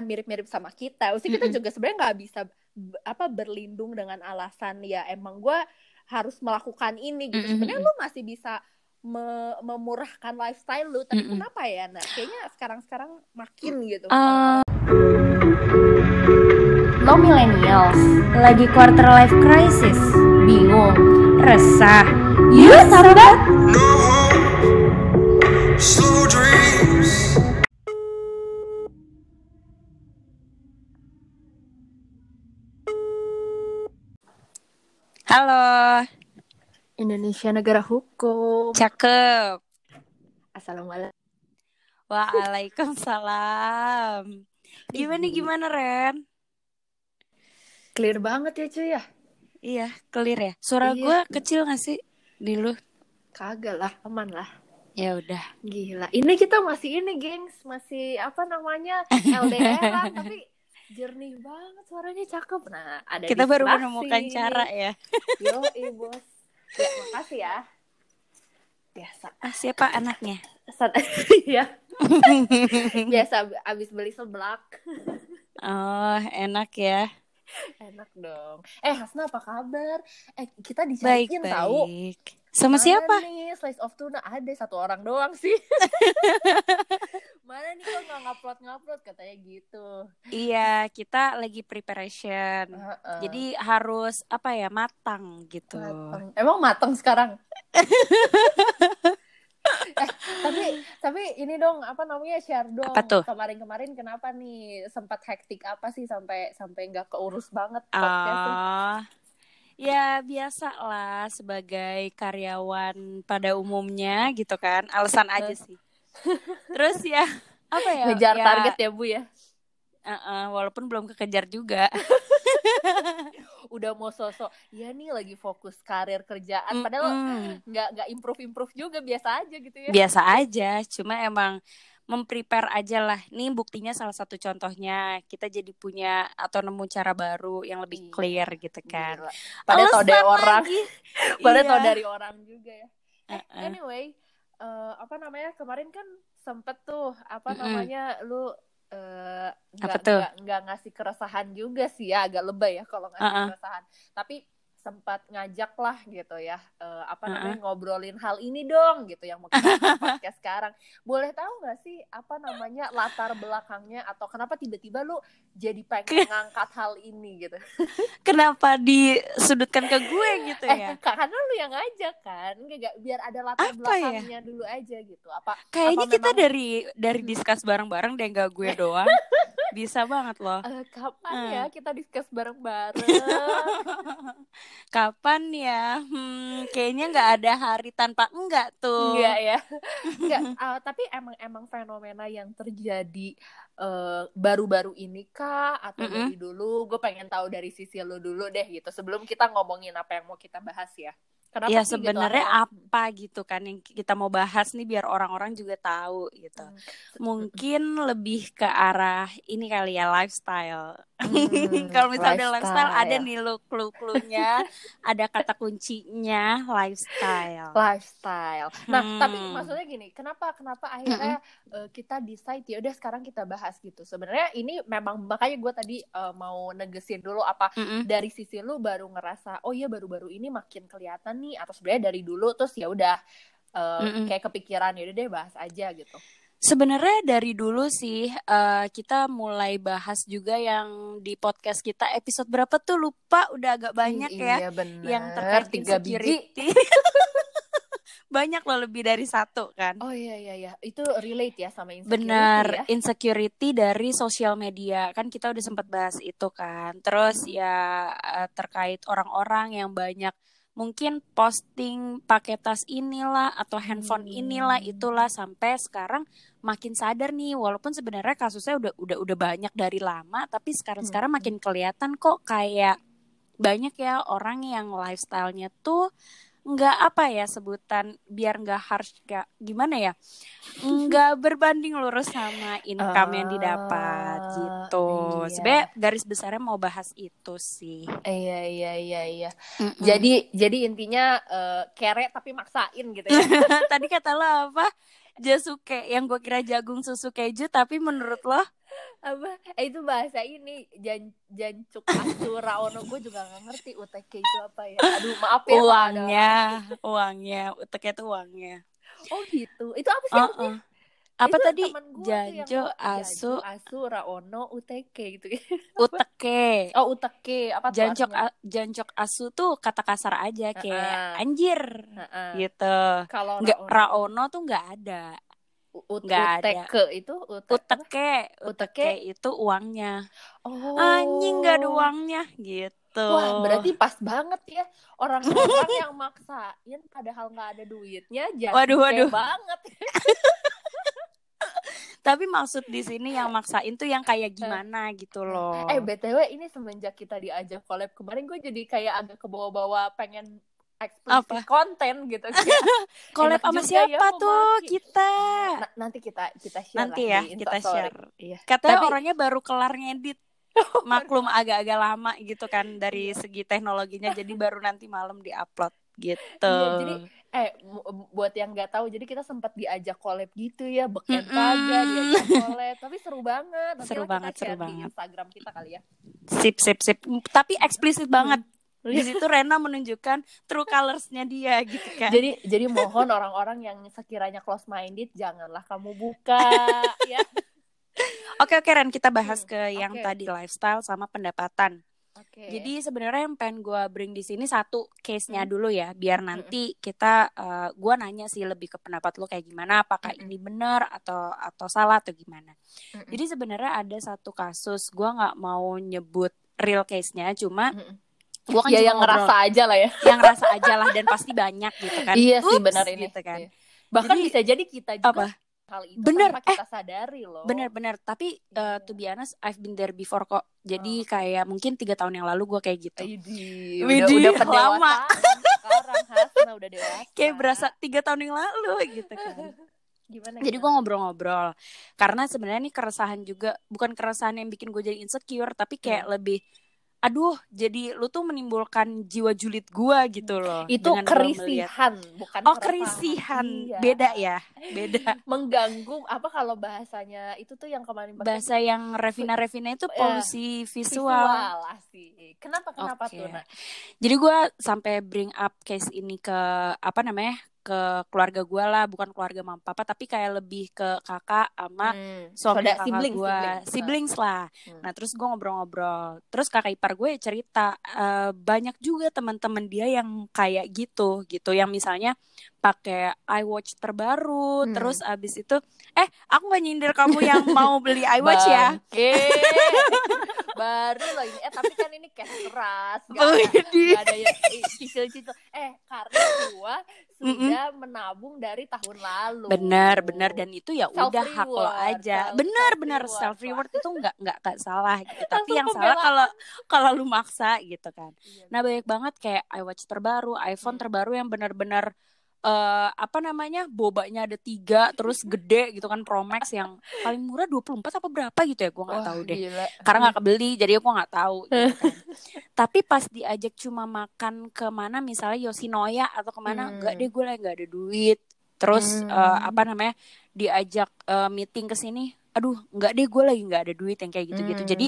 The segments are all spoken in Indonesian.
mirip-mirip sama kita. Usia kita juga sebenarnya nggak bisa apa berlindung dengan alasan ya emang gue harus melakukan ini gitu. Sebenarnya lu masih bisa me memurahkan lifestyle lu, tapi kenapa ya? Nah, kayaknya sekarang-sekarang makin gitu. Uh... Lo millennials lagi quarter life crisis, bingung, resah. Yuk sahabat. Halo. Indonesia negara hukum. Cakep. Assalamualaikum. Waalaikumsalam. Gimana gimana Ren? Clear banget ya cuy ya. Iya, clear ya. Suara iya. gue kecil gak sih di lu? Kagak lah, aman lah. Ya udah. Gila. Ini kita masih ini, gengs, masih apa namanya? LDR tapi jernih banget suaranya cakep. Nah ada kita baru menemukan cara ya. Yo bos. Ya makasih ya. Biasa. Ah, siapa anaknya? Ya biasa abis beli seblak. Oh enak ya. Enak dong. Eh Hasna apa kabar? Eh kita dicariin baik, tahu. baik. Sama Mana siapa? nih slice of tuna ada satu orang doang sih. Mana nih kok nggak ngupload ngupload katanya gitu. Iya kita lagi preparation. Uh -uh. Jadi harus apa ya matang gitu. Matang. Emang matang sekarang? eh, tapi tapi ini dong apa namanya share dong kemarin-kemarin kenapa nih sempat hektik apa sih sampai sampai nggak keurus banget podcastnya? Uh, Ya biasa lah sebagai karyawan pada umumnya gitu kan alasan aja sih. Terus ya apa ya? Ngejar ya, target ya bu ya. Uh -uh, walaupun belum kekejar juga. Udah mau sosok, ya nih lagi fokus karir kerjaan, padahal nggak nggak improve improve juga biasa aja gitu ya. Biasa aja, cuma emang memprepare aja lah. Nih buktinya salah satu contohnya kita jadi punya atau nemu cara baru yang lebih iya. clear gitu kan. Pada tau dari orang, pada iya. tau dari orang juga ya. uh -uh. Anyway, uh, apa namanya kemarin kan sempet tuh apa mm -hmm. namanya lu uh, nggak ngasih keresahan juga sih ya agak lebay ya kalau ngasih uh -uh. keresahan. Tapi sempat ngajak lah gitu ya uh, apa namanya uh -huh. ngobrolin hal ini dong gitu yang mau kita podcast sekarang boleh tahu nggak sih apa namanya latar belakangnya atau kenapa tiba-tiba lu jadi pengen ngangkat hal ini gitu kenapa disudutkan ke gue gitu eh, ya karena lu yang ngajak kan gak, biar ada latar apa ya? belakangnya ya? dulu aja gitu apa kayaknya apa kita memang... dari dari diskus bareng-bareng deh gak gue doang bisa banget loh uh, kapan hmm. ya kita diskus bareng-bareng Kapan ya? Hmm, kayaknya nggak ada hari tanpa enggak tuh. Enggak ya. Enggak. Uh, tapi emang emang fenomena yang terjadi baru eh, baru-baru ini kah atau mm -hmm. dari dulu? Gue pengen tahu dari sisi lo dulu deh gitu. Sebelum kita ngomongin apa yang mau kita bahas ya. Kenapa ya gitu sebenarnya gitu, apa gitu kan yang kita mau bahas nih biar orang-orang juga tahu gitu. Hmm. Mungkin lebih ke arah ini kali ya lifestyle. Hmm, Kalau misalnya lifestyle. lifestyle ada nih lo clue-cluenya, ada kata kuncinya lifestyle. Lifestyle. Nah, hmm. tapi maksudnya gini, kenapa kenapa akhirnya hmm. uh, kita decide ya udah sekarang kita bahas gitu. Sebenarnya ini memang makanya gue tadi uh, mau negesin dulu apa hmm. dari sisi lu baru ngerasa oh iya baru-baru ini makin kelihatan nih atau sebenarnya dari dulu terus ya udah uh, mm -mm. kayak kepikiran ya udah deh bahas aja gitu. Sebenarnya dari dulu sih uh, kita mulai bahas juga yang di podcast kita episode berapa tuh lupa udah agak banyak iya, ya bener. yang terkait Tiga insecurity. banyak loh lebih dari satu kan. Oh iya iya iya, itu relate ya sama insecurity Benar, ya? insecurity dari sosial media. Kan kita udah sempat bahas itu kan. Terus ya eh, terkait orang-orang yang banyak mungkin posting pakai tas inilah atau handphone inilah hmm. itulah sampai sekarang makin sadar nih walaupun sebenarnya kasusnya udah udah udah banyak dari lama tapi sekarang sekarang hmm. makin kelihatan kok kayak banyak ya orang yang lifestylenya tuh nggak apa ya sebutan biar nggak harus kayak gimana ya? Nggak berbanding lurus sama income uh, yang didapat ah, gitu. iya. sebenarnya garis besarnya mau bahas itu sih. Iya iya iya iya. Mm -mm. jadi jadi intinya uh, kere tapi maksain gitu ya. Tadi kata lo apa? Jasuke yang gue kira jagung susu keju tapi menurut lo apa? Eh itu bahasa ini jan jancuk asu raono gue juga nggak ngerti UTK itu apa ya. Aduh maaf ya uangnya uangnya. UTK itu uangnya. Oh gitu. Itu apa sih uh -uh apa itu tadi? Janjo Asu Asu Raono UTK gitu UTK oh UTK apa Jancok Jancok Asu tuh kata kasar aja kayak uh -uh. anjir uh -uh. gitu. Kalau nggak Raono tuh nggak ada nggak ada. itu uteke uteke itu uangnya. Oh. Anjing nggak ada uangnya gitu. Wah, berarti pas banget ya. Orang-orang yang maksain padahal nggak ada duitnya jadi waduh, waduh. banget. Tapi maksud di sini yang maksain tuh yang kayak gimana gitu loh. Eh BTW ini semenjak kita diajak collab kemarin gue jadi kayak agak ke bawah-bawah pengen eksplisit konten gitu. collab sama siapa ya, tuh kita? N nanti kita kita share Nanti ya kita share. Iya. Katanya Tapi, orangnya baru kelar ngedit. Maklum agak-agak lama gitu kan dari segi teknologinya jadi baru nanti malam diupload gitu. Iya, jadi eh buat yang nggak tahu jadi kita sempat diajak collab gitu ya beken mm -hmm. kagak diajak collab tapi seru banget Nanti seru banget seru banget di Instagram kita kali ya sip sip sip tapi eksplisit banget di situ Rena menunjukkan true colorsnya dia gitu kan jadi jadi mohon orang-orang yang sekiranya close minded janganlah kamu buka ya Oke oke Ren kita bahas ke yang okay. tadi lifestyle sama pendapatan. Okay. Jadi sebenarnya yang pengen gue bring di sini satu case-nya hmm. dulu ya, biar nanti hmm. kita uh, eh, gue nanya sih lebih ke pendapat lo kayak gimana, apakah hmm. ini benar atau atau salah atau gimana. Hmm. Jadi sebenarnya ada satu kasus, gue nggak mau nyebut real case-nya, cuma hmm. Gue kan ya yang ngobrol, ngerasa aja lah ya, yang ngerasa aja lah dan pasti banyak gitu kan. Iya sih benar ini, gitu kan. Iya. Bahkan jadi, bisa jadi kita juga apa? hal itu bener. tanpa kita eh, sadari loh. Bener-bener. Tapi uh, to be honest, I've been there before kok. Jadi oh. kayak mungkin tiga tahun yang lalu gue kayak gitu. Widih, Widih udah, udah lama. sekarang Hasna udah dewasa. Kayak berasa tiga tahun yang lalu gitu kan. Gimana, Jadi gue ngobrol-ngobrol. Karena sebenarnya ini keresahan juga, bukan keresahan yang bikin gue jadi insecure, tapi kayak hmm. lebih aduh jadi lu tuh menimbulkan jiwa julid gua gitu loh itu kerisihan bukan oh kerisihan. Iya. beda ya? Beda. Mengganggu apa kalau bahasanya itu tuh yang kemarin bahasa yang Revina Revina itu polusi visual, visual sih kenapa kenapa okay. tuh nak? Jadi gua sampai bring up case ini ke apa namanya ke keluarga gue lah bukan keluarga mama papa tapi kayak lebih ke kakak sama hmm. suami kakak sibling, gue siblings, siblings lah hmm. nah terus gue ngobrol-ngobrol terus kakak ipar gue cerita uh, banyak juga teman-teman dia yang kayak gitu gitu yang misalnya pakai iWatch terbaru hmm. terus abis itu eh aku gak nyindir kamu yang mau beli iWatch ya. Baru loh ini eh tapi kan ini cash keras gak, oh, ada, gak ada yang cicil-cicil. Eh karena gua sudah mm -mm. menabung dari tahun lalu. Benar benar. Dan itu ya udah hak lo aja. benar benar. self reward itu nggak nggak salah gitu. Tapi yang salah kalau kalau lu maksa gitu kan. Iya, nah banyak banget kayak iWatch terbaru iPhone hmm. terbaru yang benar-benar uh, apa namanya bobanya ada tiga terus gede gitu kan Pro Max yang paling murah 24 apa berapa gitu ya gue nggak tahu deh gila. karena nggak kebeli jadi gue nggak tahu gitu kan. tapi pas diajak cuma makan ke mana misalnya Yoshinoya atau ke mana hmm. enggak deh gue lagi nggak ada duit terus hmm. uh, apa namanya diajak uh, meeting ke sini aduh nggak deh gue lagi nggak ada duit yang kayak gitu-gitu hmm. jadi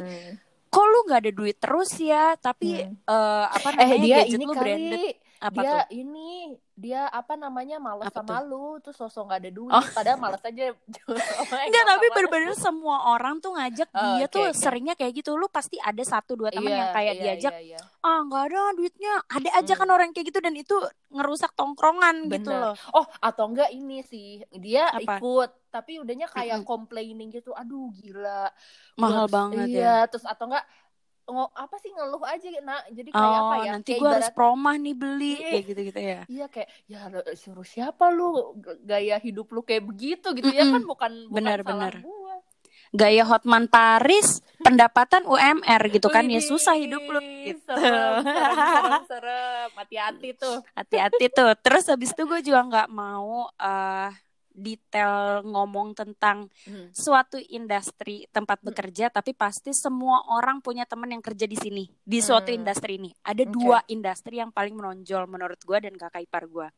kok lu nggak ada duit terus ya tapi hmm. uh, apa namanya eh, dia gadget ini lu kali branded apa dia tuh? ini dia apa namanya males apa sama tuh? lu tuh sosok nggak ada duit oh. padahal males aja Enggak tapi bener-bener semua orang tuh ngajak oh, dia okay, tuh okay. seringnya kayak gitu lu pasti ada satu dua teman yeah, yang kayak yeah, diajak yeah, yeah. ah nggak ada duitnya ada aja hmm. kan orang kayak gitu dan itu ngerusak tongkrongan Bener. gitu loh oh atau enggak ini sih dia apa? ikut tapi udahnya kayak mm -hmm. complaining gitu aduh gila mahal terus, banget iya, ya terus atau enggak ngo apa sih ngeluh aja nak jadi kayak oh, apa ya nanti gue harus promah nih beli. Iya, kayak gitu gitu ya. Iya kayak ya suruh siapa lu gaya hidup lu kayak begitu gitu. Mm -mm. ya kan bukan bener, bukan bener. gua. Gaya Hotman Paris pendapatan UMR gitu kan ya. Susah hidup lu. Gitu. serem. hati-hati tuh. Hati-hati tuh. Terus habis itu gue juga nggak mau uh, detail ngomong tentang hmm. suatu industri tempat hmm. bekerja tapi pasti semua orang punya teman yang kerja di sini di suatu hmm. industri ini ada okay. dua industri yang paling menonjol menurut gue dan kakak ipar gue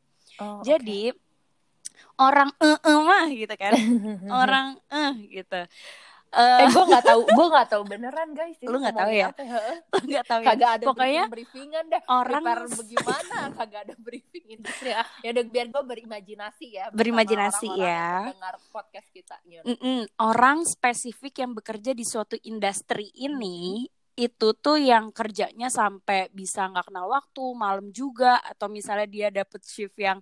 oh, jadi okay. orang eh -e mah gitu kan orang eh gitu Uh, eh gue nggak tahu, gue nggak tahu beneran guys. Lu nggak tahu ya? Lu nggak tahu ya? Kagak ada Pokoknya briefingan dah. Orang bagaimana? Kagak ada briefing industri ya. Ya udah biar gue berimajinasi ya. Berimajinasi ya. Dengar podcast kita. Mm -mm. Orang spesifik yang bekerja di suatu industri ini itu tuh yang kerjanya sampai bisa nggak kenal waktu malam juga atau misalnya dia dapet shift yang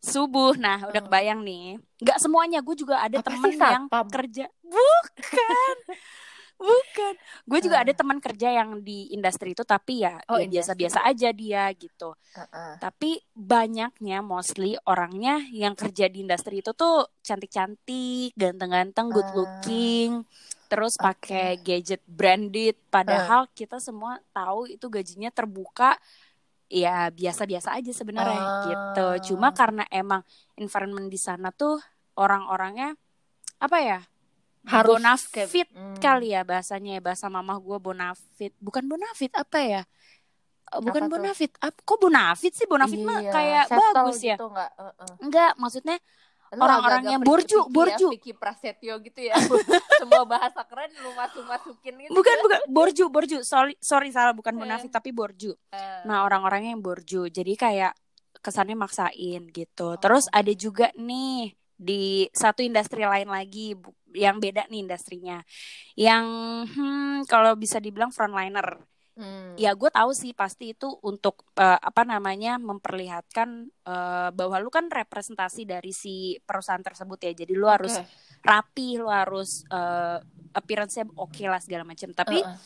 subuh. Nah udah kebayang nih. Nggak semuanya. Gue juga ada temen yang kerja. Bukan. Bukan. Gue juga hmm. ada teman kerja yang di industri itu tapi ya oh, ya biasa-biasa aja dia gitu. Uh -uh. tapi banyaknya mostly orangnya yang kerja di industri itu tuh cantik-cantik ganteng-ganteng good looking uh terus pakai okay. gadget branded. Padahal uh. kita semua tahu itu gajinya terbuka ya biasa-biasa aja sebenarnya uh. gitu cuma karena emang environment di sana tuh orang-orangnya apa ya harus bonafit hmm. kali ya bahasanya ya bahasa mamah gue bonafit bukan bonafit apa ya bukan apa bonafit Ap, kok bonafit sih bonafit iya, mah kayak bagus ya gitu, enggak? Uh -uh. enggak maksudnya orang-orang yang borju ya, borju. Vicky Prasetyo gitu ya. Semua bahasa keren lu masuk masukin gitu bukan ya. bukan. Borju borju. Sorry sorry salah bukan eh. munafik tapi borju. Uh. nah orang-orangnya yang borju. Jadi kayak kesannya maksain gitu. Oh. terus ada juga nih di satu industri lain lagi yang beda nih industrinya. Yang hmm, kalau bisa dibilang frontliner Hmm. Ya gue tahu sih pasti itu untuk uh, apa namanya memperlihatkan uh, bahwa lu kan representasi dari si perusahaan tersebut ya. Jadi lu okay. harus rapi, lu harus uh, appearance-nya oke okay lah segala macam. Tapi uh -uh.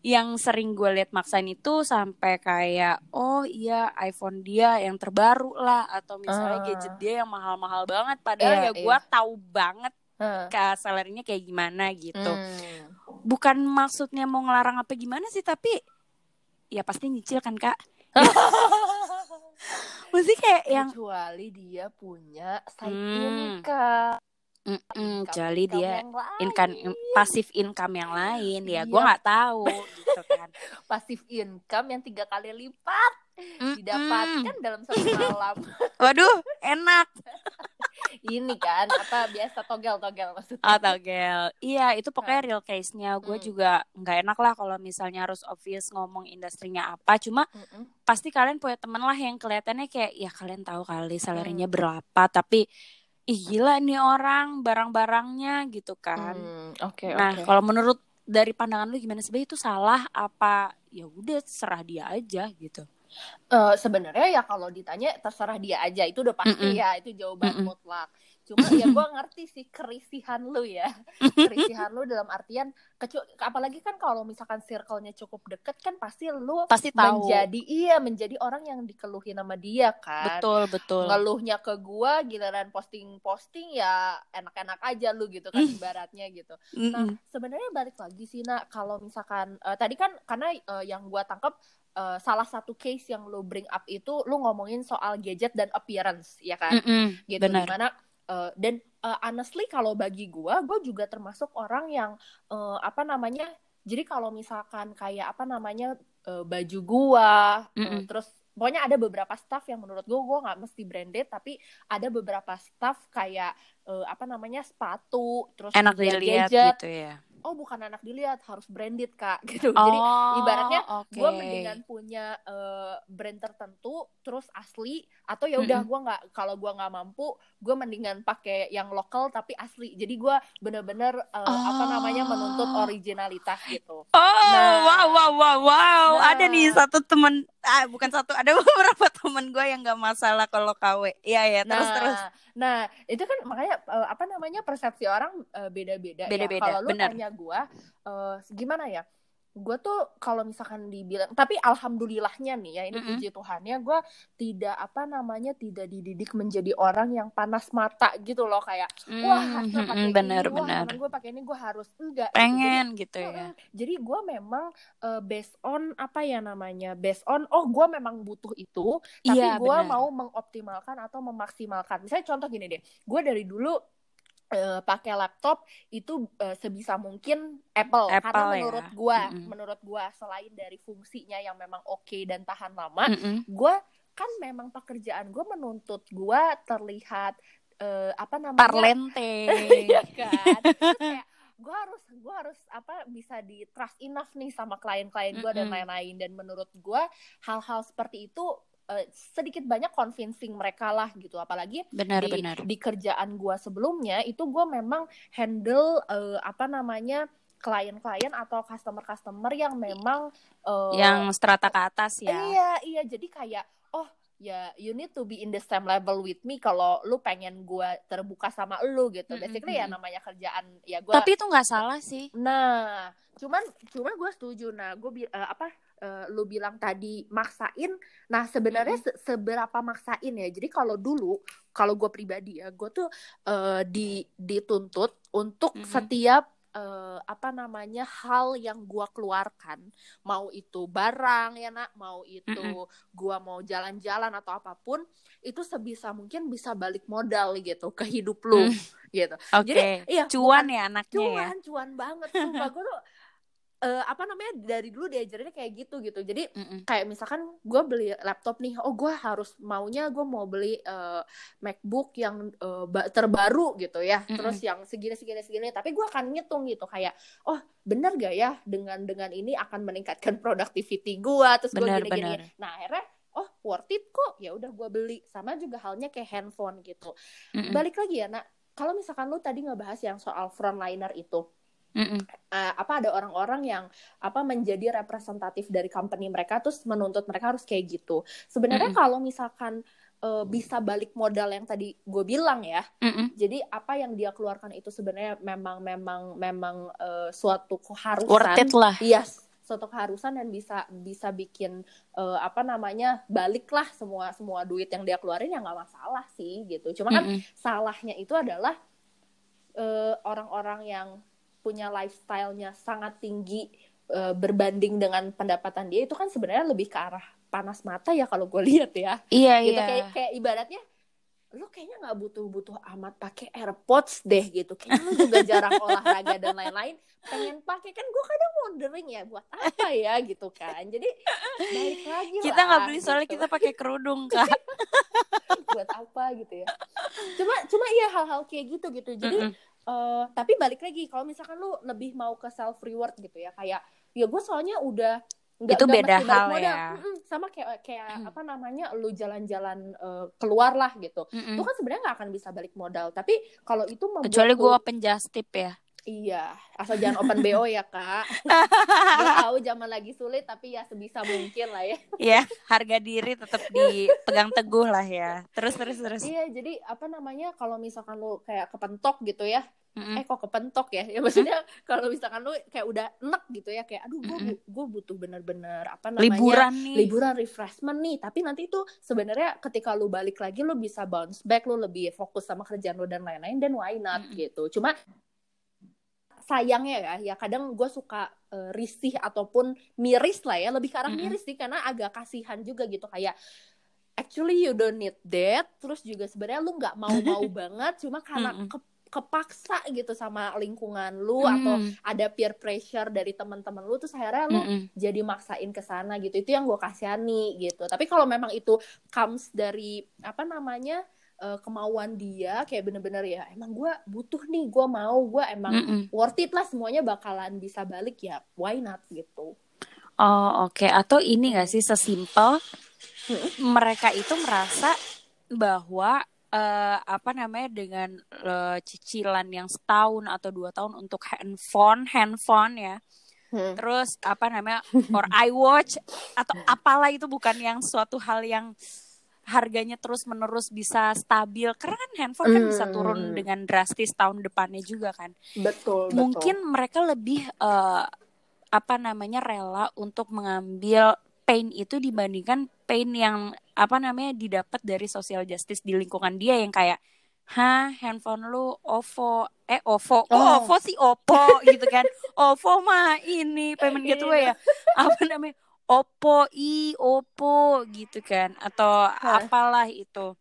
yang sering gue lihat maksain itu sampai kayak oh iya iPhone dia yang terbaru lah atau misalnya uh. gadget dia yang mahal-mahal banget padahal yeah, ya gue yeah. tahu banget uh. ke salarinya kayak gimana gitu. Hmm. Bukan maksudnya mau ngelarang apa gimana sih tapi ya pasti nyicil kan kak? Mesti kayak yang kecuali dia punya side hmm. income. Mm -mm, kecuali dia income pasif income yang lain. Ya gue nggak tahu gitu kan. Pasif income yang tiga kali lipat mm -mm. didapatkan dalam satu malam waduh enak ini kan apa biasa togel togel maksudnya oh togel iya itu pokoknya real case nya gue hmm. juga nggak enak lah kalau misalnya harus obvious ngomong industrinya apa cuma hmm. pasti kalian punya temen lah yang kelihatannya kayak ya kalian tahu kali salarinya hmm. berapa tapi ih gila nih orang barang-barangnya gitu kan hmm. oke okay, nah okay. kalau menurut dari pandangan lu gimana sebenarnya itu salah apa ya udah serah dia aja gitu Uh, sebenarnya ya kalau ditanya terserah dia aja itu udah pasti mm -mm. ya itu jawaban mm -mm. mutlak cuma ya gue ngerti sih kerisihan lu ya. Kerisihan lu dalam artian kecu apalagi kan kalau misalkan circle-nya cukup deket kan pasti lu pasti tahu. menjadi iya menjadi orang yang dikeluhin sama dia kan. Betul betul. Ngeluhnya ke gue giliran posting posting ya enak-enak aja lu gitu kan ibaratnya gitu. Nah sebenarnya balik lagi sih nak kalau misalkan uh, tadi kan karena uh, yang gue tangkap uh, salah satu case yang lo bring up itu lo ngomongin soal gadget dan appearance ya kan mm -hmm, gitu bener. di mana uh, dan uh, honestly kalau bagi gue gue juga termasuk orang yang uh, apa namanya jadi kalau misalkan kayak apa namanya uh, baju gue mm -hmm. uh, terus pokoknya ada beberapa staff yang menurut gue gue nggak mesti branded tapi ada beberapa staff kayak uh, apa namanya sepatu terus enak dilihat gitu ya oh bukan anak dilihat harus branded kak gitu oh, jadi ibaratnya okay. gue mendingan punya uh, brand tertentu terus asli atau ya udah mm -hmm. gue nggak kalau gue nggak mampu gue mendingan pakai yang lokal tapi asli jadi gue bener-bener uh, oh. apa namanya menuntut originalitas gitu oh nah, wow wow wow wow nah, ada nih satu temen ah bukan satu ada beberapa temen gue yang nggak masalah kalau KW iya ya terus nah, terus nah itu kan makanya uh, apa namanya persepsi orang uh, beda-beda beda-beda ya. kalau lu bener. tanya gue uh, gimana ya gue tuh kalau misalkan dibilang tapi alhamdulillahnya nih ya ini mm -hmm. puji Tuhannya gue tidak apa namanya tidak dididik menjadi orang yang panas mata gitu loh kayak mm -hmm. wah harus pakai ini bener. wah gue pakai ini gue harus enggak pengen gitu, jadi, gitu ya jadi gue memang uh, based on apa ya namanya based on oh gue memang butuh itu tapi iya, gue mau mengoptimalkan atau memaksimalkan misalnya contoh gini deh gue dari dulu uh, pakai laptop itu uh, sebisa mungkin Apple, Apple karena menurut ya. gua mm -hmm. menurut gua selain dari fungsinya yang memang oke okay dan tahan lama mm -hmm. gua kan memang pekerjaan gua menuntut gua terlihat uh, apa namanya parlente ya kan kayak gue harus gue harus apa bisa di trust enough nih sama klien-klien gue mm -hmm. dan lain-lain dan menurut gue hal-hal seperti itu uh, sedikit banyak convincing mereka lah gitu. Apalagi benar, di, benar. di kerjaan gue sebelumnya itu gue memang handle uh, apa namanya klien-klien atau customer-customer yang memang uh, yang strata ke atas ya. Iya iya. Jadi kayak oh ya you need to be in the same level with me kalau lu pengen gue terbuka sama lu gitu. Basically mm -hmm. ya namanya kerjaan ya gue tapi itu nggak salah sih. Nah cuman cuman gue setuju. Nah gue uh, apa uh, lu bilang tadi maksain nah sebenarnya se seberapa maksain ya jadi kalau dulu kalau gue pribadi ya gue tuh uh, di dituntut untuk mm -hmm. setiap uh, apa namanya hal yang gua keluarkan mau itu barang ya nak mau itu mm -hmm. gua mau jalan-jalan atau apa pun itu sebisa mungkin bisa balik modal gitu ke hidup lu mm. gitu okay. jadi iya cuan ya anaknya cuan, ya cuan cuan banget sumpah gue tuh uh, apa namanya dari dulu diajarinnya kayak gitu gitu. Jadi mm -mm. kayak misalkan gue beli laptop nih oh gue harus maunya gue mau beli uh, MacBook yang uh, terbaru gitu ya. Mm -mm. terus yang segini segini segini. Tapi gue akan ngitung gitu kayak oh bener gak ya dengan dengan ini akan meningkatkan productivity gue terus gue gini gini nah akhirnya oh worth it kok. Ya udah gue beli. Sama juga halnya kayak handphone gitu. Mm -mm. balik lagi ya nak. Kalau misalkan lu tadi ngebahas yang soal frontliner itu Mm Uh, apa ada orang-orang yang apa menjadi representatif dari company mereka terus menuntut mereka harus kayak gitu. Sebenarnya mm -mm. kalau misalkan uh, bisa balik modal yang tadi gue bilang ya. Mm -mm. Jadi apa yang dia keluarkan itu sebenarnya memang memang memang uh, suatu keharusan. Worth it lah. Yes, suatu keharusan dan bisa bisa bikin uh, apa namanya baliklah semua semua duit yang dia keluarin ya nggak masalah sih gitu. Cuma kan mm -mm. salahnya itu adalah orang-orang uh, yang punya lifestyle-nya sangat tinggi uh, berbanding dengan pendapatan dia itu kan sebenarnya lebih ke arah panas mata ya kalau gue lihat ya. Iya gitu, iya. Kayak kayak ibaratnya lu kayaknya nggak butuh-butuh amat pakai AirPods deh gitu. Kayaknya lu juga jarang olahraga dan lain-lain. Pengen pakai kan gue kadang wondering ya buat apa ya gitu kan. Jadi balik lagi Kita nggak beli soalnya gitu. kita pakai kerudung kan. buat apa gitu ya. Cuma cuma iya hal-hal kayak gitu gitu. Jadi mm -mm uh, tapi balik lagi kalau misalkan lu lebih mau ke self reward gitu ya kayak ya gue soalnya udah nggak, itu beda hal ya mm sama kayak kayak mm. apa namanya lu jalan-jalan uh, keluar lah gitu mm -mm. itu kan sebenarnya nggak akan bisa balik modal tapi kalau itu membuat kecuali gue open just tip ya Iya, asal jangan open BO ya kak. Tahu zaman lagi sulit, tapi ya sebisa mungkin lah ya. Iya, harga diri tetap dipegang teguh lah ya. Terus terus terus. Iya, jadi apa namanya kalau misalkan lu kayak kepentok gitu ya, mm-hmm. eh kok kepentok ya ya maksudnya mm-hmm. kalau misalkan lu kayak udah enak gitu ya kayak aduh gue mm-hmm. gue butuh bener-bener apa namanya liburan nih liburan refreshment nih tapi nanti itu sebenarnya ketika lu balik lagi lu bisa bounce back lu lebih fokus sama kerjaan lu dan lain-lain dan why not mm-hmm. gitu cuma sayangnya ya ya kadang gue suka uh, risih ataupun miris lah ya lebih ke arah mm-hmm. miris sih karena agak kasihan juga gitu kayak actually you don't need that terus juga sebenarnya lu nggak mau mau banget cuma karena mm -hmm. ke kepaksa gitu sama lingkungan lu mm. atau ada peer pressure dari teman-teman lu tuh akhirnya lu mm -mm. jadi maksain ke sana gitu itu yang gue kasihani gitu tapi kalau memang itu comes dari apa namanya uh, kemauan dia kayak bener-bener ya emang gue butuh nih gue mau gue emang mm -mm. worth it lah semuanya bakalan bisa balik ya why not gitu oh oke okay. atau ini gak sih sesimpel mereka itu merasa bahwa uh, apa namanya dengan uh, cicilan yang setahun atau dua tahun untuk handphone handphone ya hmm. terus apa namanya or iWatch atau apalah itu bukan yang suatu hal yang harganya terus menerus bisa stabil. Karena kan handphone kan bisa turun hmm. dengan drastis tahun depannya juga kan. Betul mungkin betul. mereka lebih uh, apa namanya rela untuk mengambil pain itu dibandingkan pain yang apa namanya didapat dari social justice di lingkungan dia yang kayak hah handphone lu OVO eh OVO oh, oh. OVO sih Oppo? Gitu kan. OVO mah ini payment gitu ya. Apa namanya Oppo i Oppo gitu kan atau Hah? apalah itu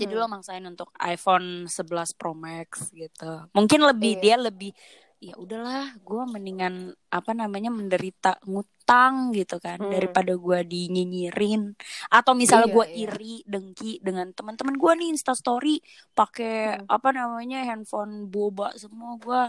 jadi hmm. lo maksain untuk iPhone 11 Pro Max gitu mungkin lebih iya. dia lebih ya udahlah gue mendingan apa namanya menderita ngutang gitu kan hmm. daripada gue dinyinyirin atau misalnya iya, gue iya. iri dengki dengan teman-teman gue nih Insta Story pakai hmm. apa namanya handphone boba semua gue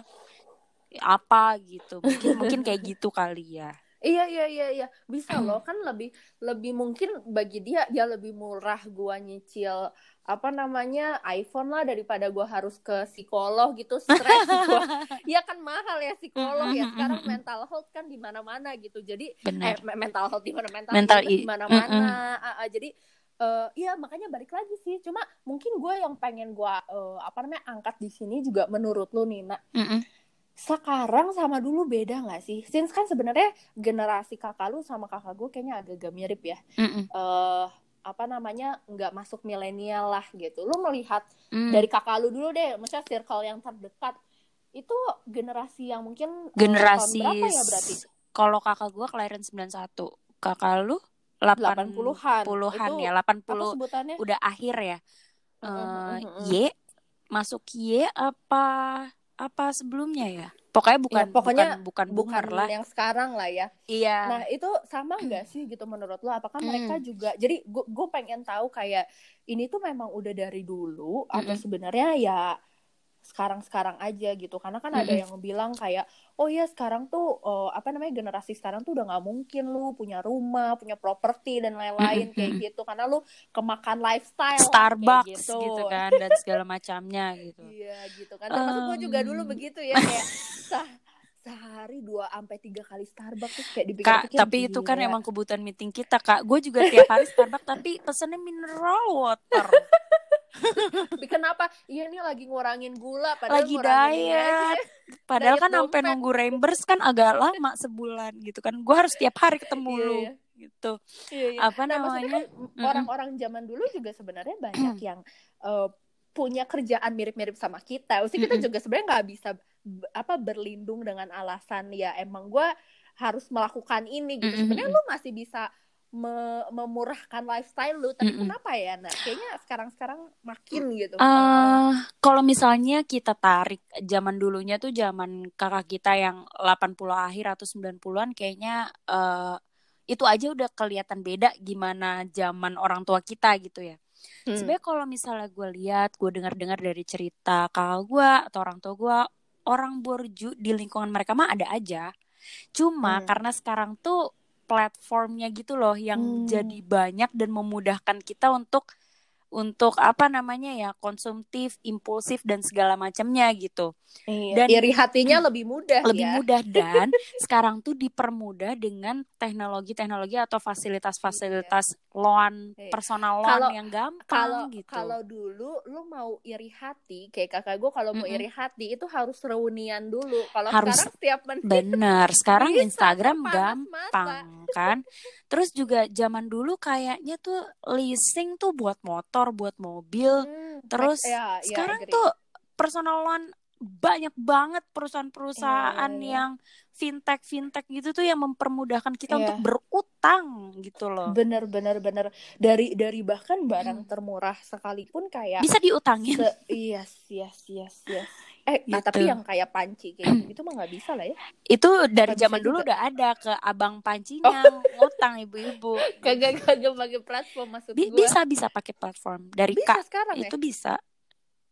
apa gitu mungkin mungkin kayak gitu kali ya Iya iya iya iya. Bisa loh kan lebih lebih mungkin bagi dia dia lebih murah gua nyicil apa namanya iPhone lah daripada gua harus ke psikolog gitu stres gua. Ya kan mahal ya psikolog ya sekarang mental health kan di mana-mana gitu. Jadi eh, mental health di mana mental, mental di mana-mana uh, uh, jadi uh, ya makanya balik lagi sih. Cuma mungkin gue yang pengen gue uh, apa namanya angkat di sini juga menurut lu Nina mm -mm sekarang sama dulu beda nggak sih? Since kan sebenarnya generasi kakak lu sama kakak gue kayaknya agak-agak mirip ya. Mm -mm. Uh, apa namanya nggak masuk milenial lah gitu. Lu melihat mm. dari kakak lu dulu deh, maksudnya circle yang terdekat itu generasi yang mungkin eh, generasi uh, berapa ya berarti? Kalau kakak gue kelahiran 91, kakak lu 80-an. Puluhan ya, 80 udah akhir ya. Uh, uh, uh. Y masuk Y apa apa sebelumnya ya? Pokoknya bukan ya, pokoknya bukan bukan, bukan lah. yang sekarang lah ya. Iya. Nah, itu sama nggak sih gitu menurut lo? Apakah mm. mereka juga jadi gue pengen tahu kayak ini tuh memang udah dari dulu mm atau sebenarnya ya sekarang-sekarang aja gitu karena kan mm -hmm. ada yang bilang kayak oh ya sekarang tuh oh, apa namanya generasi sekarang tuh udah nggak mungkin lu punya rumah punya properti dan lain-lain mm -hmm. kayak gitu karena lu kemakan lifestyle Starbucks gitu. gitu kan dan segala macamnya gitu iya gitu kan termasuk um... gue juga dulu begitu ya kayak sehari dua sampai tiga kali Starbucks tuh kayak dipikir Kak, tapi itu kan emang kebutuhan meeting kita, Kak. Gue juga tiap hari Starbucks tapi pesennya mineral water. Kenapa? Iya ini lagi ngurangin gula padahal lagi diet. Padahal diet kan sampai nunggu reimburse kan agak lama sebulan gitu kan. Gue harus tiap hari ketemu iya, lu iya. gitu. Iya, iya. Apa nah, namanya? Kan orang-orang zaman dulu juga sebenarnya banyak yang uh, punya kerjaan mirip-mirip sama kita. Usia kita juga sebenarnya nggak bisa apa berlindung dengan alasan ya emang gue harus melakukan ini gitu. Sebenarnya lu masih bisa me memurahkan lifestyle lu tapi mm -mm. kenapa ya nah kayaknya sekarang-sekarang makin gitu uh, kalau misalnya kita tarik zaman dulunya tuh zaman kakak kita yang 80 akhir atau 90-an kayaknya uh, itu aja udah kelihatan beda gimana zaman orang tua kita gitu ya hmm. sebenarnya kalau misalnya gue lihat gue dengar-dengar dari cerita kakak gue atau orang tua gue orang borju di lingkungan mereka mah ada aja cuma hmm. karena sekarang tuh platformnya gitu loh yang hmm. jadi banyak dan memudahkan kita untuk untuk apa namanya ya konsumtif, impulsif dan segala macamnya gitu. Iya, dan iri hatinya lebih mudah lebih ya. mudah dan sekarang tuh dipermudah dengan teknologi-teknologi atau fasilitas-fasilitas iya. loan iya. personal loan kalo, yang gampang kalau, gitu. Kalau dulu lu mau iri hati kayak kakak gue kalau mau mm -hmm. iri hati itu harus reunian dulu. Kalau sekarang setiap menit benar. Sekarang Instagram gampang kan. Terus juga zaman dulu kayaknya tuh leasing tuh buat motor buat mobil. Hmm, Terus ya, sekarang ya, tuh personal loan banyak banget perusahaan-perusahaan yeah, yeah, yeah. yang fintech fintech gitu tuh yang mempermudahkan kita yeah. untuk berutang gitu loh. Bener bener bener dari dari bahkan barang hmm. termurah sekalipun kayak bisa diutangin. Se yes yes yes yes. Eh, gitu. tapi yang kayak panci kayak gitu mah nggak bisa lah ya. Itu dari zaman dulu udah ada ke abang pancinya oh. ngutang ibu-ibu. Kagak kagak pakai platform maksud Bi gua. Bisa bisa pakai platform dari bisa Kak. Sekarang, ya? Itu bisa.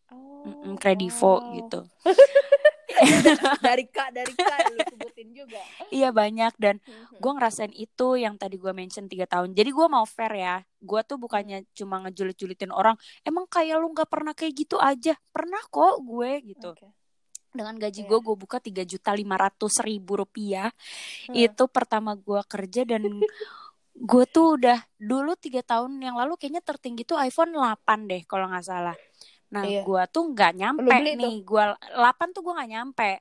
Oh. Mm -mm, Kredivo oh. gitu. dari kak dari kak lu sebutin juga. Iya banyak. Dan mm-hmm. gue ngerasain itu yang tadi gue mention tiga tahun. Jadi gue mau fair ya. Gue tuh bukannya cuma ngejulit-julitin orang. Emang kayak lu nggak pernah kayak gitu aja? Pernah kok gue gitu. Okay dengan gaji yeah. gue gue buka tiga juta lima ratus ribu rupiah. Hmm. itu pertama gue kerja dan gue tuh udah dulu tiga tahun yang lalu kayaknya tertinggi tuh iPhone 8 deh kalau nggak salah Nah, iya. gue tuh nggak nyampe nih. Gue 8 tuh gue nggak nyampe.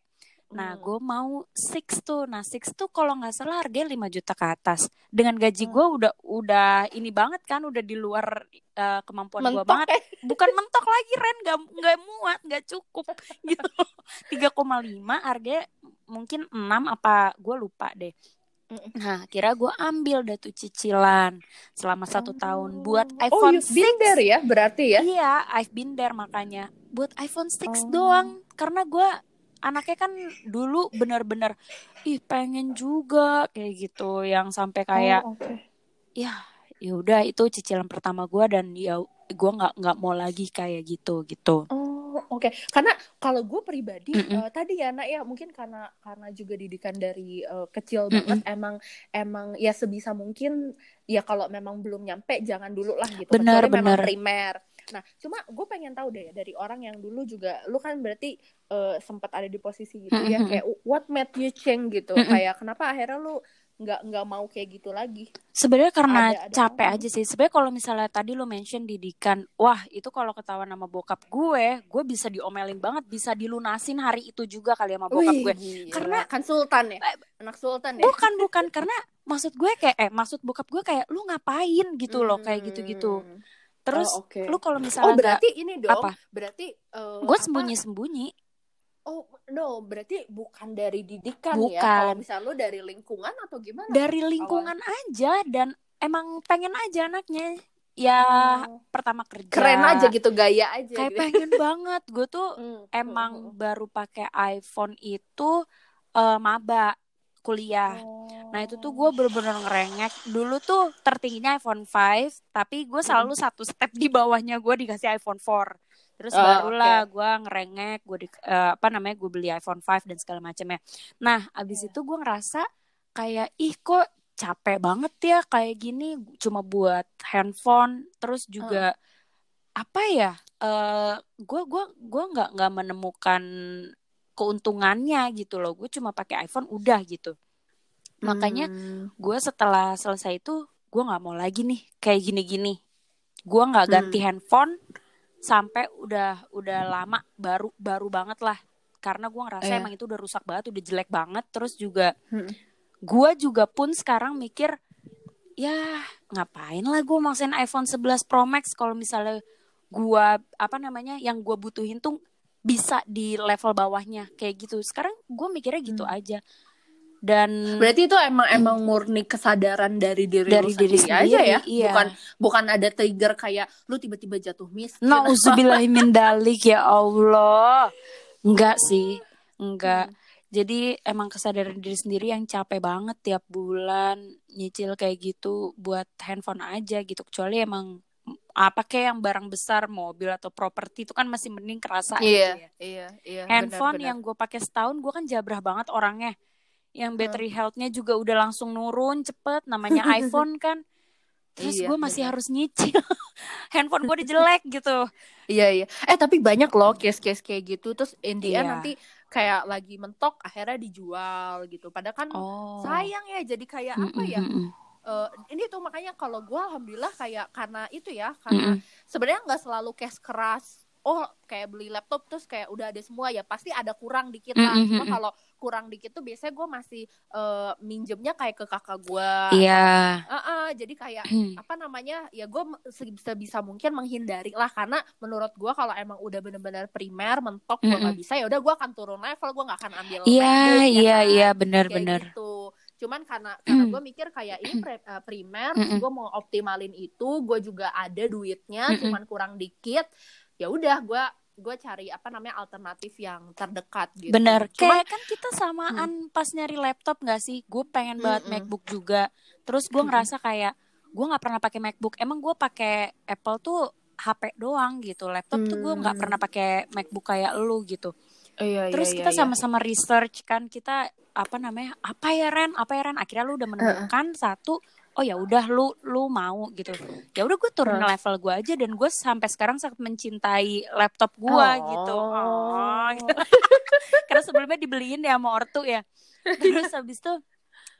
Nah, hmm. gue mau six tuh. Nah, six tuh kalau nggak salah harganya 5 juta ke atas. Dengan gaji hmm. gue udah udah ini banget kan, udah di luar uh, kemampuan gue banget. Eh. Bukan mentok lagi, Ren. Gak, nggak muat, nggak cukup gitu. 3,5 harganya mungkin 6 apa gue lupa deh. Nah, kira gue ambil dah tuh cicilan selama satu oh. tahun buat oh, iPhone oh, 6. been there ya berarti ya? Iya, I've been there makanya. Buat iPhone 6 oh. doang. Karena gue anaknya kan dulu bener-bener ih pengen juga kayak gitu yang sampai kayak oh, okay. ya ya udah itu cicilan pertama gue dan ya gue nggak nggak mau lagi kayak gitu gitu oh oh Oke, okay. karena kalau gue pribadi mm -mm. Uh, tadi ya nak ya mungkin karena karena juga didikan dari uh, kecil mm -mm. banget emang emang ya sebisa mungkin ya kalau memang belum nyampe jangan dulu lah gitu. Benar benar. Memang primer. Nah, cuma gue pengen tahu deh dari orang yang dulu juga lu kan berarti uh, sempat ada di posisi gitu mm -hmm. ya kayak what made you change gitu. Mm -hmm. Kayak kenapa akhirnya lu nggak nggak mau kayak gitu lagi. Sebenarnya karena ada, ada capek orang. aja sih. Sebenarnya kalau misalnya tadi lo mention didikan wah itu kalau ketahuan sama bokap gue gue bisa diomelin banget bisa dilunasin hari itu juga kali sama bokap Wih, gue. gila. karena kan sultan ya? Eh, anak sultan ya? bukan bukan. Karena maksud gue kayak eh maksud bokap gue kayak lu ngapain? gitu loh kayak gitu gitu terus oh, okay. lu kalau misalnya oh berarti gak, ini dong apa? berarti uh, gue sembunyi sembunyi Oh no, berarti bukan dari didikan ya? bukan. ya? Kalau misal lu dari lingkungan atau gimana? Dari lingkungan Awal. aja dan emang pengen aja anaknya. Ya hmm. pertama kerja. Keren aja gitu gaya aja. Kayak gitu. pengen banget. Gue tuh hmm. emang hmm. baru pakai iPhone itu uh, maba kuliah. Oh. Nah itu tuh gue bener-bener ngerengek. Dulu tuh tertingginya iPhone 5, tapi gue selalu hmm. satu step di bawahnya gue dikasih iPhone 4 terus oh, barulah okay. gue ngerengek gue di uh, apa namanya gue beli iPhone 5 dan segala macamnya nah abis yeah. itu gue ngerasa kayak ih kok capek banget ya kayak gini cuma buat handphone terus juga uh. apa ya gue uh, gue gue nggak nggak menemukan keuntungannya gitu loh gue cuma pakai iPhone udah gitu makanya hmm. gue setelah selesai itu gue nggak mau lagi nih kayak gini-gini gue nggak ganti hmm. handphone sampai udah udah lama baru baru banget lah karena gue ngerasa eh. emang itu udah rusak banget udah jelek banget terus juga hmm. gue juga pun sekarang mikir ya ngapain lah gue maksain iPhone 11 Pro Max kalau misalnya gue apa namanya yang gue butuhin tuh bisa di level bawahnya kayak gitu sekarang gue mikirnya gitu hmm. aja dan berarti itu emang emang murni kesadaran dari diri dari lu diri sendiri aja ya iya. bukan bukan ada trigger kayak lu tiba-tiba jatuh miskin nauzubillahimin dalik ya Allah enggak sih enggak hmm. jadi emang kesadaran diri sendiri yang capek banget tiap bulan nyicil kayak gitu buat handphone aja gitu kecuali emang apa kayak yang barang besar mobil atau properti itu kan masih mending kerasa iya, gitu ya. Iya, iya. Handphone benar, benar. yang gue pakai setahun gue kan jabrah banget orangnya yang battery healthnya juga udah langsung nurun cepet namanya iPhone kan. Terus iya, gue masih bener. harus nyicil. Handphone gue udah jelek gitu. Iya iya. Eh tapi banyak loh case-case kayak gitu. Terus India iya. nanti kayak lagi mentok akhirnya dijual gitu. Padahal kan oh. sayang ya jadi kayak mm -mm, apa ya? uh, ini tuh makanya kalau gue alhamdulillah kayak karena itu ya karena mm -mm. sebenarnya nggak selalu case keras. Oh kayak beli laptop terus kayak udah ada semua ya pasti ada kurang dikit lah. Mm -hmm. cuma kalau kurang dikit tuh biasanya gue masih uh, minjemnya kayak ke kakak gue iya. yeah. uh -uh, jadi kayak apa namanya ya gue sebisa mungkin menghindari lah karena menurut gue kalau emang udah bener-bener primer mentok gue mm -hmm. gak bisa ya udah gue akan turun level gue gak akan ambil iya yeah, iya yeah, iya yeah, bener-bener gitu. Cuman karena karena gue mikir kayak ini pre, uh, primer gue mau optimalin itu gue juga ada duitnya cuman kurang dikit ya udah gue gue cari apa namanya alternatif yang terdekat gitu. Bener, Cuman, kayak kan kita samaan hmm. pas nyari laptop gak sih? Gue pengen banget hmm, MacBook juga. Terus gue ngerasa kayak gue nggak pernah pakai MacBook. Emang gue pakai Apple tuh HP doang gitu. Laptop hmm. tuh gue nggak pernah pakai MacBook kayak lu gitu. Iya, Terus iya, kita iya. sama-sama research kan kita apa namanya apa ya Ren apa ya Ren akhirnya lu udah menemukan uh. satu oh ya udah lu lu mau gitu ya udah gue turun hmm. level gue aja dan gue sampai sekarang sangat mencintai laptop gue oh. gitu oh, gitu. karena sebelumnya dibeliin ya sama ortu ya terus habis itu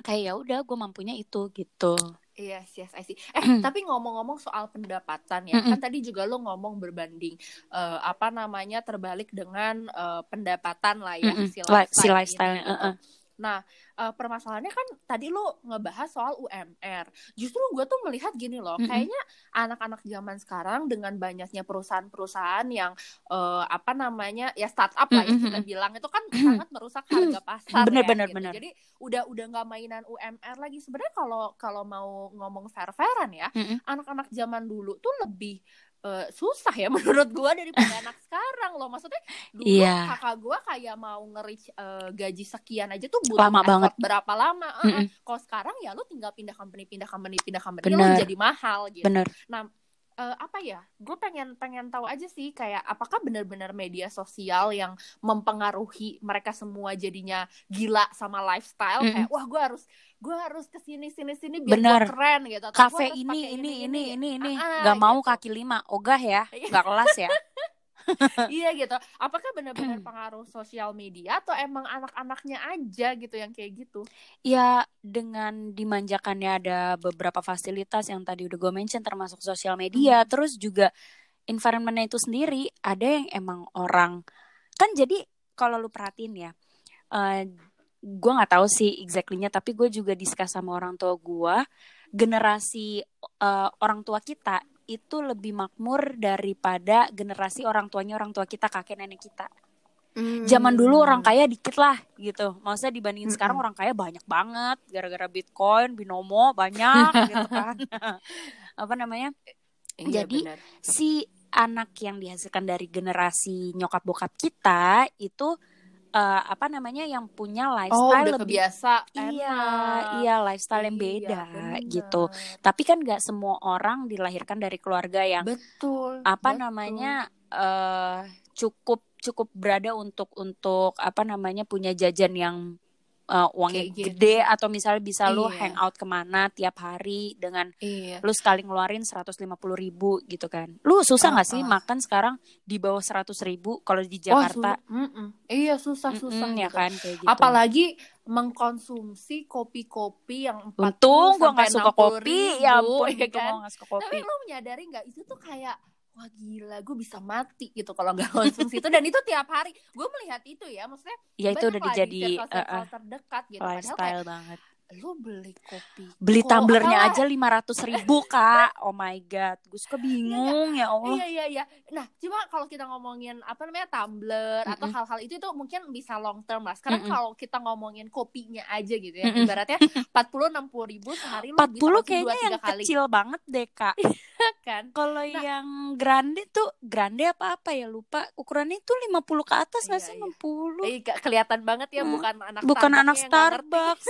kayak ya udah gue mampunya itu gitu Iya, yes, yes, I see. Eh, mm. tapi ngomong-ngomong soal pendapatan ya, mm -mm. kan tadi juga lo ngomong berbanding uh, apa namanya terbalik dengan uh, pendapatan lah ya, mm -mm. si lifestyle. Si lifestyle. Gitu. Uh -uh. Nah, uh, permasalahannya kan tadi lo ngebahas soal UMR. Justru gue tuh melihat gini loh, mm -hmm. kayaknya anak-anak zaman sekarang dengan banyaknya perusahaan-perusahaan yang uh, apa namanya ya startup lah mm -hmm. ya kita bilang itu kan sangat merusak harga pasar bener, ya. Bener, gitu. bener. Jadi udah udah nggak mainan UMR lagi. Sebenarnya kalau kalau mau ngomong fair-fairan ya, anak-anak mm -hmm. zaman dulu tuh lebih uh, susah ya menurut gue daripada anak sekarang loh maksudnya dulu yeah. kakak gue kayak mau ngeri uh, gaji sekian aja tuh butuh lama banget berapa lama uh, mm -hmm. kalau sekarang ya lu tinggal pindah company pindah company pindah company Bener. lu jadi mahal gitu Bener. nah uh, apa ya gue pengen pengen tahu aja sih kayak apakah benar-benar media sosial yang mempengaruhi mereka semua jadinya gila sama lifestyle mm. kayak wah gue harus gue harus ke sini sini sini biar Bener. keren gitu Atau kafe ini ini, ini ini ini ini ah, nggak mau gitu. kaki lima ogah ya nggak kelas ya iya gitu. Apakah benar-benar pengaruh sosial media atau emang anak-anaknya aja gitu yang kayak gitu? Ya dengan dimanjakannya ada beberapa fasilitas yang tadi udah gue mention termasuk sosial media hmm. terus juga environmentnya itu sendiri ada yang emang orang kan jadi kalau lu perhatiin ya uh, gue nggak tahu sih exactly-nya tapi gue juga diskus sama orang tua gue generasi uh, orang tua kita itu lebih makmur daripada generasi orang tuanya orang tua kita kakek nenek kita mm. zaman dulu orang kaya dikit lah gitu maksudnya dibandingin mm -hmm. sekarang orang kaya banyak banget gara-gara bitcoin binomo banyak gitu kan apa namanya iya, jadi bener. si anak yang dihasilkan dari generasi nyokap bokap kita itu uh, apa namanya yang punya oh, lifestyle oh, lebih biasa iya iya lifestyle yang iya, beda iya, gitu tapi kan nggak semua orang dilahirkan dari keluarga yang betul apa betul. namanya uh, cukup cukup berada untuk untuk apa namanya punya jajan yang uh, uangnya Kayak gitu. gede atau misalnya bisa iya. lu hangout ke mana tiap hari dengan iya. lu sekali ngeluarin seratus lima puluh ribu gitu kan lu susah nggak uh, sih uh. makan sekarang di bawah seratus ribu kalau di Jakarta oh, su mm -mm. iya susah susah mm -mm, ya kan kayak gitu apalagi mengkonsumsi kopi-kopi yang untung gua nggak suka kopi ya ampun ya kan? gak suka kopi tapi lu menyadari nggak itu tuh kayak wah gila gue bisa mati gitu kalau nggak konsumsi itu. Dan itu tiap hari. Gue melihat itu ya maksudnya ya itu udah dijadi uh, uh, terdekat gitu. Lifestyle banget lu beli kopi beli tumblernya aja lima ratus ribu kak oh my god gue suka bingung ya allah iya iya iya nah coba kalau kita ngomongin apa namanya tumbler mm -mm. atau hal-hal itu itu mungkin bisa long term lah sekarang mm -mm. kalau kita ngomongin kopinya aja gitu ya mm -mm. ibaratnya empat puluh enam puluh ribu sehari empat puluh kayaknya yang kali. kecil banget deh kak kan kalau nah, yang grande tuh grande apa apa ya lupa ukurannya itu lima puluh ke atas nggak iya, sih iya. enam puluh iya. kelihatan banget ya mm. bukan anak bukan anak Starbucks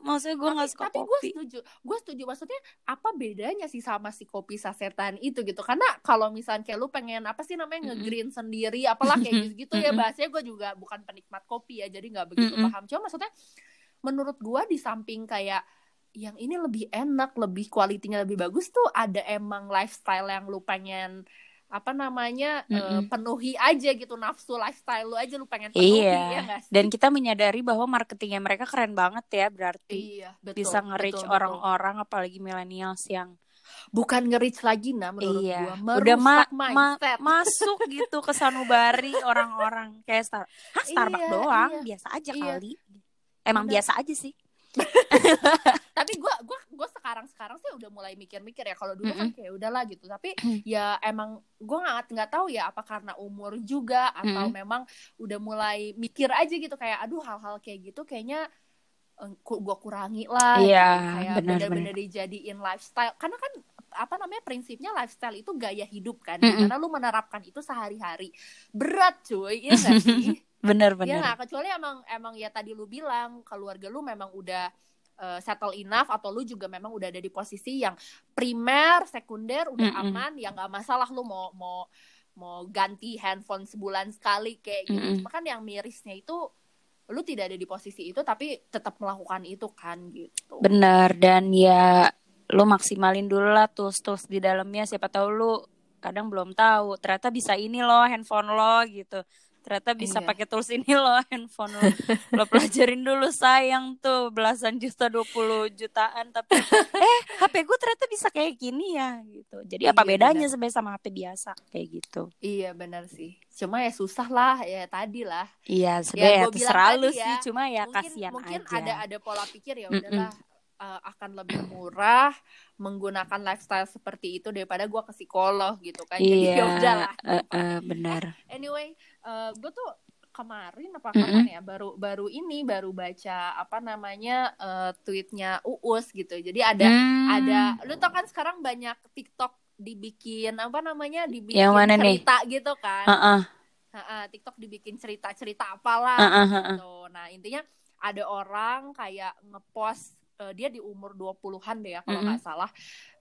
maksudnya gue nggak suka tapi kopi. gue setuju gue setuju. Maksudnya apa bedanya sih sama si kopi sasetan itu gitu? Karena kalau misalnya kayak lu pengen apa sih namanya ngegreen sendiri apalah kayak gitu gitu ya bahasanya gue juga bukan penikmat kopi ya jadi nggak begitu paham. Cuma maksudnya menurut gue di samping kayak yang ini lebih enak lebih kualitinya lebih bagus tuh ada emang lifestyle yang lu pengen apa namanya mm -mm. Uh, penuhi aja gitu nafsu lifestyle lu aja lu pengen penuhi iya. ya gak sih? dan kita menyadari bahwa marketingnya mereka keren banget ya berarti iya, betul, bisa nge-reach orang-orang apalagi millennials yang bukan nge-reach lagi nah menurut iya. gua merusak udah ma mindset. Ma masuk gitu ke sanubari orang-orang kayak Star Hah, Starbucks iya, doang iya. biasa aja iya. kali emang Bener. biasa aja sih tapi gue gua gue sekarang sekarang sih udah mulai mikir-mikir ya kalau dulu mm -hmm. kan kayak udahlah gitu tapi ya emang gue nggak nggak tahu ya apa karena umur juga atau mm -hmm. memang udah mulai mikir aja gitu kayak aduh hal-hal kayak gitu kayaknya uh, gue kurangi lah yeah, gitu. kayak bener-bener dijadiin lifestyle karena kan apa namanya prinsipnya lifestyle itu gaya hidup kan mm -hmm. karena lu menerapkan itu sehari-hari berat cuy ya gak sih bener bener ya gak? kecuali emang emang ya tadi lu bilang keluarga lu memang udah uh, settle enough atau lu juga memang udah ada di posisi yang primer sekunder udah mm -hmm. aman ya nggak masalah lu mau mau mau ganti handphone sebulan sekali kayak gitu mm -hmm. cuma kan yang mirisnya itu lu tidak ada di posisi itu tapi tetap melakukan itu kan gitu benar dan ya lu maksimalin dulu lah tools tools di dalamnya siapa tahu lu kadang belum tahu ternyata bisa ini loh handphone lo gitu ternyata bisa iya. pakai tools ini loh handphone lo. Lo pelajarin dulu sayang tuh. Belasan juta dua puluh jutaan tapi eh HP gue ternyata bisa kayak gini ya gitu. Jadi apa iya, bedanya sebenarnya sama HP biasa? Kayak gitu. Iya benar sih. Cuma ya susah lah ya tadi lah. Iya sebenarnya ya, ya terserah lu ya, sih. Cuma ya mungkin, kasihan mungkin aja. ada ada pola pikir ya udahlah mm -mm uh, akan lebih murah menggunakan lifestyle seperti itu daripada gue ke psikolog gitu kan jadi yeah, ya udahlah uh, uh, benar eh, anyway uh, gue tuh kemarin apa kapan mm -hmm. ya baru baru ini baru baca apa namanya uh, tweetnya uus gitu jadi ada mm. ada lu tau kan sekarang banyak TikTok dibikin apa namanya dibikin Yang mana cerita nih? gitu kan uh -uh. Uh, uh, TikTok dibikin cerita cerita apalah uh, uh. gitu nah intinya ada orang kayak ngepost uh, dia di umur 20-an deh ya kalau nggak mm -hmm. salah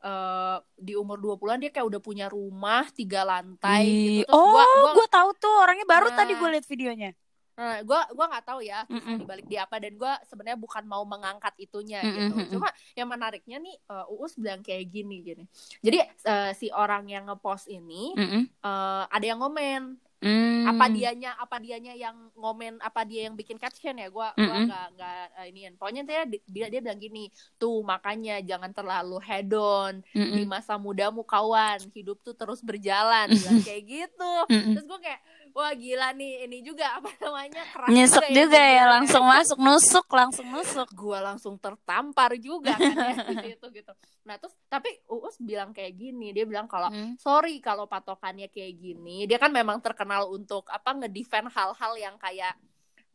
uh, di umur 20-an dia kayak udah punya rumah tiga lantai gitu. Terus oh, gua, gua, gua tahu tuh orangnya baru nah, tadi gue liat videonya. Nah, gue gua nggak tahu ya mm -mm. dibalik dia apa dan gue sebenarnya bukan mau mengangkat itunya mm -mm. gitu. Cuma yang menariknya nih uh, Uus bilang kayak gini gini. Jadi uh, si orang yang ngepost ini mm -mm. Uh, ada yang ngomen Hmm. Apa dianya apa dianya yang ngomen apa dia yang bikin caption ya gue mm -hmm. gua nggak uh, ini pokoknya dia dia dia bilang gini tuh makanya jangan terlalu hedon mm -hmm. di masa mudamu kawan hidup tuh terus berjalan bilang kayak gitu mm -hmm. terus gue kayak wah gila nih ini juga apa namanya keras nyesek juga, juga ya, ya langsung masuk nusuk langsung nusuk gue langsung tertampar juga kan ya gitu, gitu gitu nah terus tapi Uus bilang kayak gini dia bilang kalau hmm. sorry kalau patokannya kayak gini dia kan memang terkenal untuk apa ngedefend hal-hal yang kayak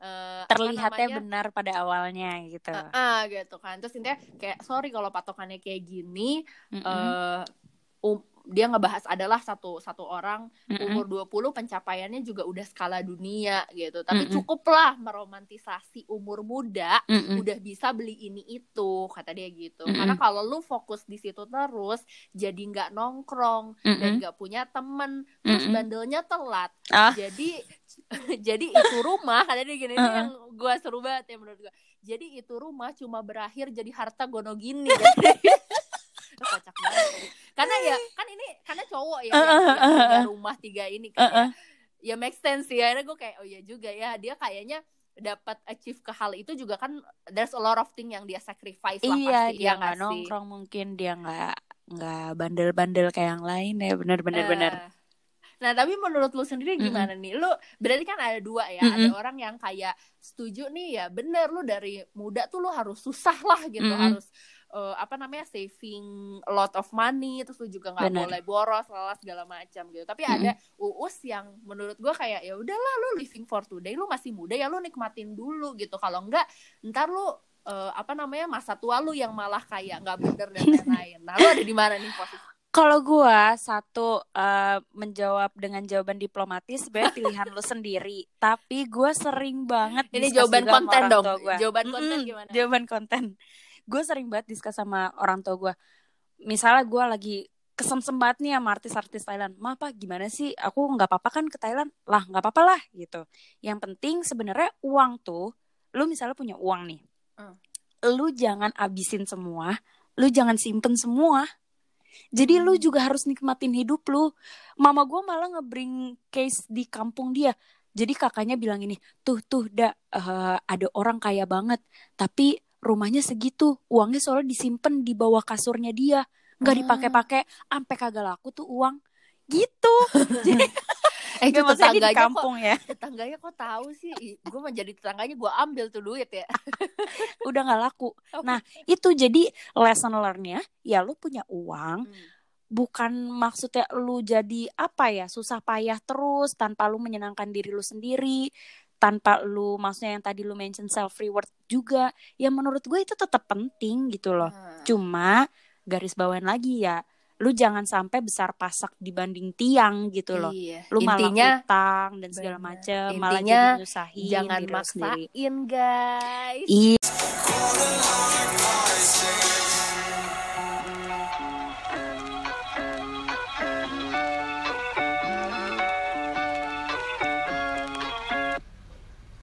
uh, terlihatnya benar pada awalnya gitu. Uh, uh, gitu kan. Terus intinya kayak sorry kalau patokannya kayak gini mm -hmm. uh, um, dia ngebahas adalah satu satu orang mm -hmm. umur 20 pencapaiannya juga udah skala dunia gitu. Tapi mm -hmm. cukuplah meromantisasi umur muda mm -hmm. udah bisa beli ini itu kata dia gitu. Mm -hmm. Karena kalau lu fokus di situ terus jadi nggak nongkrong mm -hmm. dan nggak punya temen terus mm -hmm. bandelnya telat. Ah. Jadi jadi itu rumah kata dia gini uh yang gua seru banget ya menurut gua. Jadi itu rumah cuma berakhir jadi harta gono gini. kocak banget karena ya kan karena cowok ya, uh, uh, uh, tiga rumah tiga ini kan uh, uh. ya, ya make sense ya akhirnya gue kayak oh ya juga ya dia kayaknya dapat achieve ke hal itu juga kan there's a lot of thing yang dia sacrifice lah iya, pasti dia ya nggak nongkrong mungkin dia nggak nggak bandel-bandel kayak yang lain ya benar-benar uh, benar Nah, tapi menurut lu sendiri gimana mm -hmm. nih? Lu berarti kan ada dua ya. Mm -hmm. Ada orang yang kayak setuju nih ya, bener lu dari muda tuh lu harus susah lah gitu, mm -hmm. harus uh, apa namanya saving a lot of money terus lu juga nggak boleh boros lala segala macam gitu. Tapi mm-hmm. ada uus yang menurut gue kayak ya udahlah lu living for today lu masih muda ya lu nikmatin dulu gitu. Kalau enggak ntar lu uh, apa namanya masa tua lu yang malah kayak nggak bener dan lain-lain. Nah lu ada di mana nih posisi? Kalau gue satu uh, menjawab dengan jawaban diplomatis sebenarnya pilihan lu sendiri. Tapi gue sering banget ini jawaban konten dong. jawaban konten mm -hmm, gimana? jawaban konten gue sering banget diskus sama orang tua gue misalnya gue lagi kesemsem banget nih sama artis-artis Thailand. Ma apa gimana sih? Aku nggak apa-apa kan ke Thailand? Lah nggak apa-apa lah gitu. Yang penting sebenarnya uang tuh lu misalnya punya uang nih hmm. lu jangan abisin semua lu jangan simpen semua. Jadi hmm. lu juga harus nikmatin hidup lu. Mama gue malah ngebring case di kampung dia. Jadi kakaknya bilang ini tuh tuh dah uh, ada orang kaya banget tapi rumahnya segitu uangnya soalnya disimpan di bawah kasurnya dia. Nggak ah. dipakai-pakai sampai kagak laku tuh uang. Gitu. Jadi eh itu tetangganya di kampung kok, ya. tetangganya kok tahu sih? Gue mau jadi tetangganya gue ambil tuh duit ya. Udah nggak laku. Nah itu jadi lesson learnnya ya lu punya uang hmm. bukan maksudnya lu jadi apa ya susah payah terus tanpa lu menyenangkan diri lu sendiri tanpa lu maksudnya yang tadi lu mention self reward juga ya menurut gue itu tetap penting gitu loh. Hmm. cuma garis bawain lagi ya lu jangan sampai besar pasak dibanding tiang gitu loh. Iya. lu Intinya, malah utang dan segala macem malah jadi nyusahin jangan maksain guys. Iya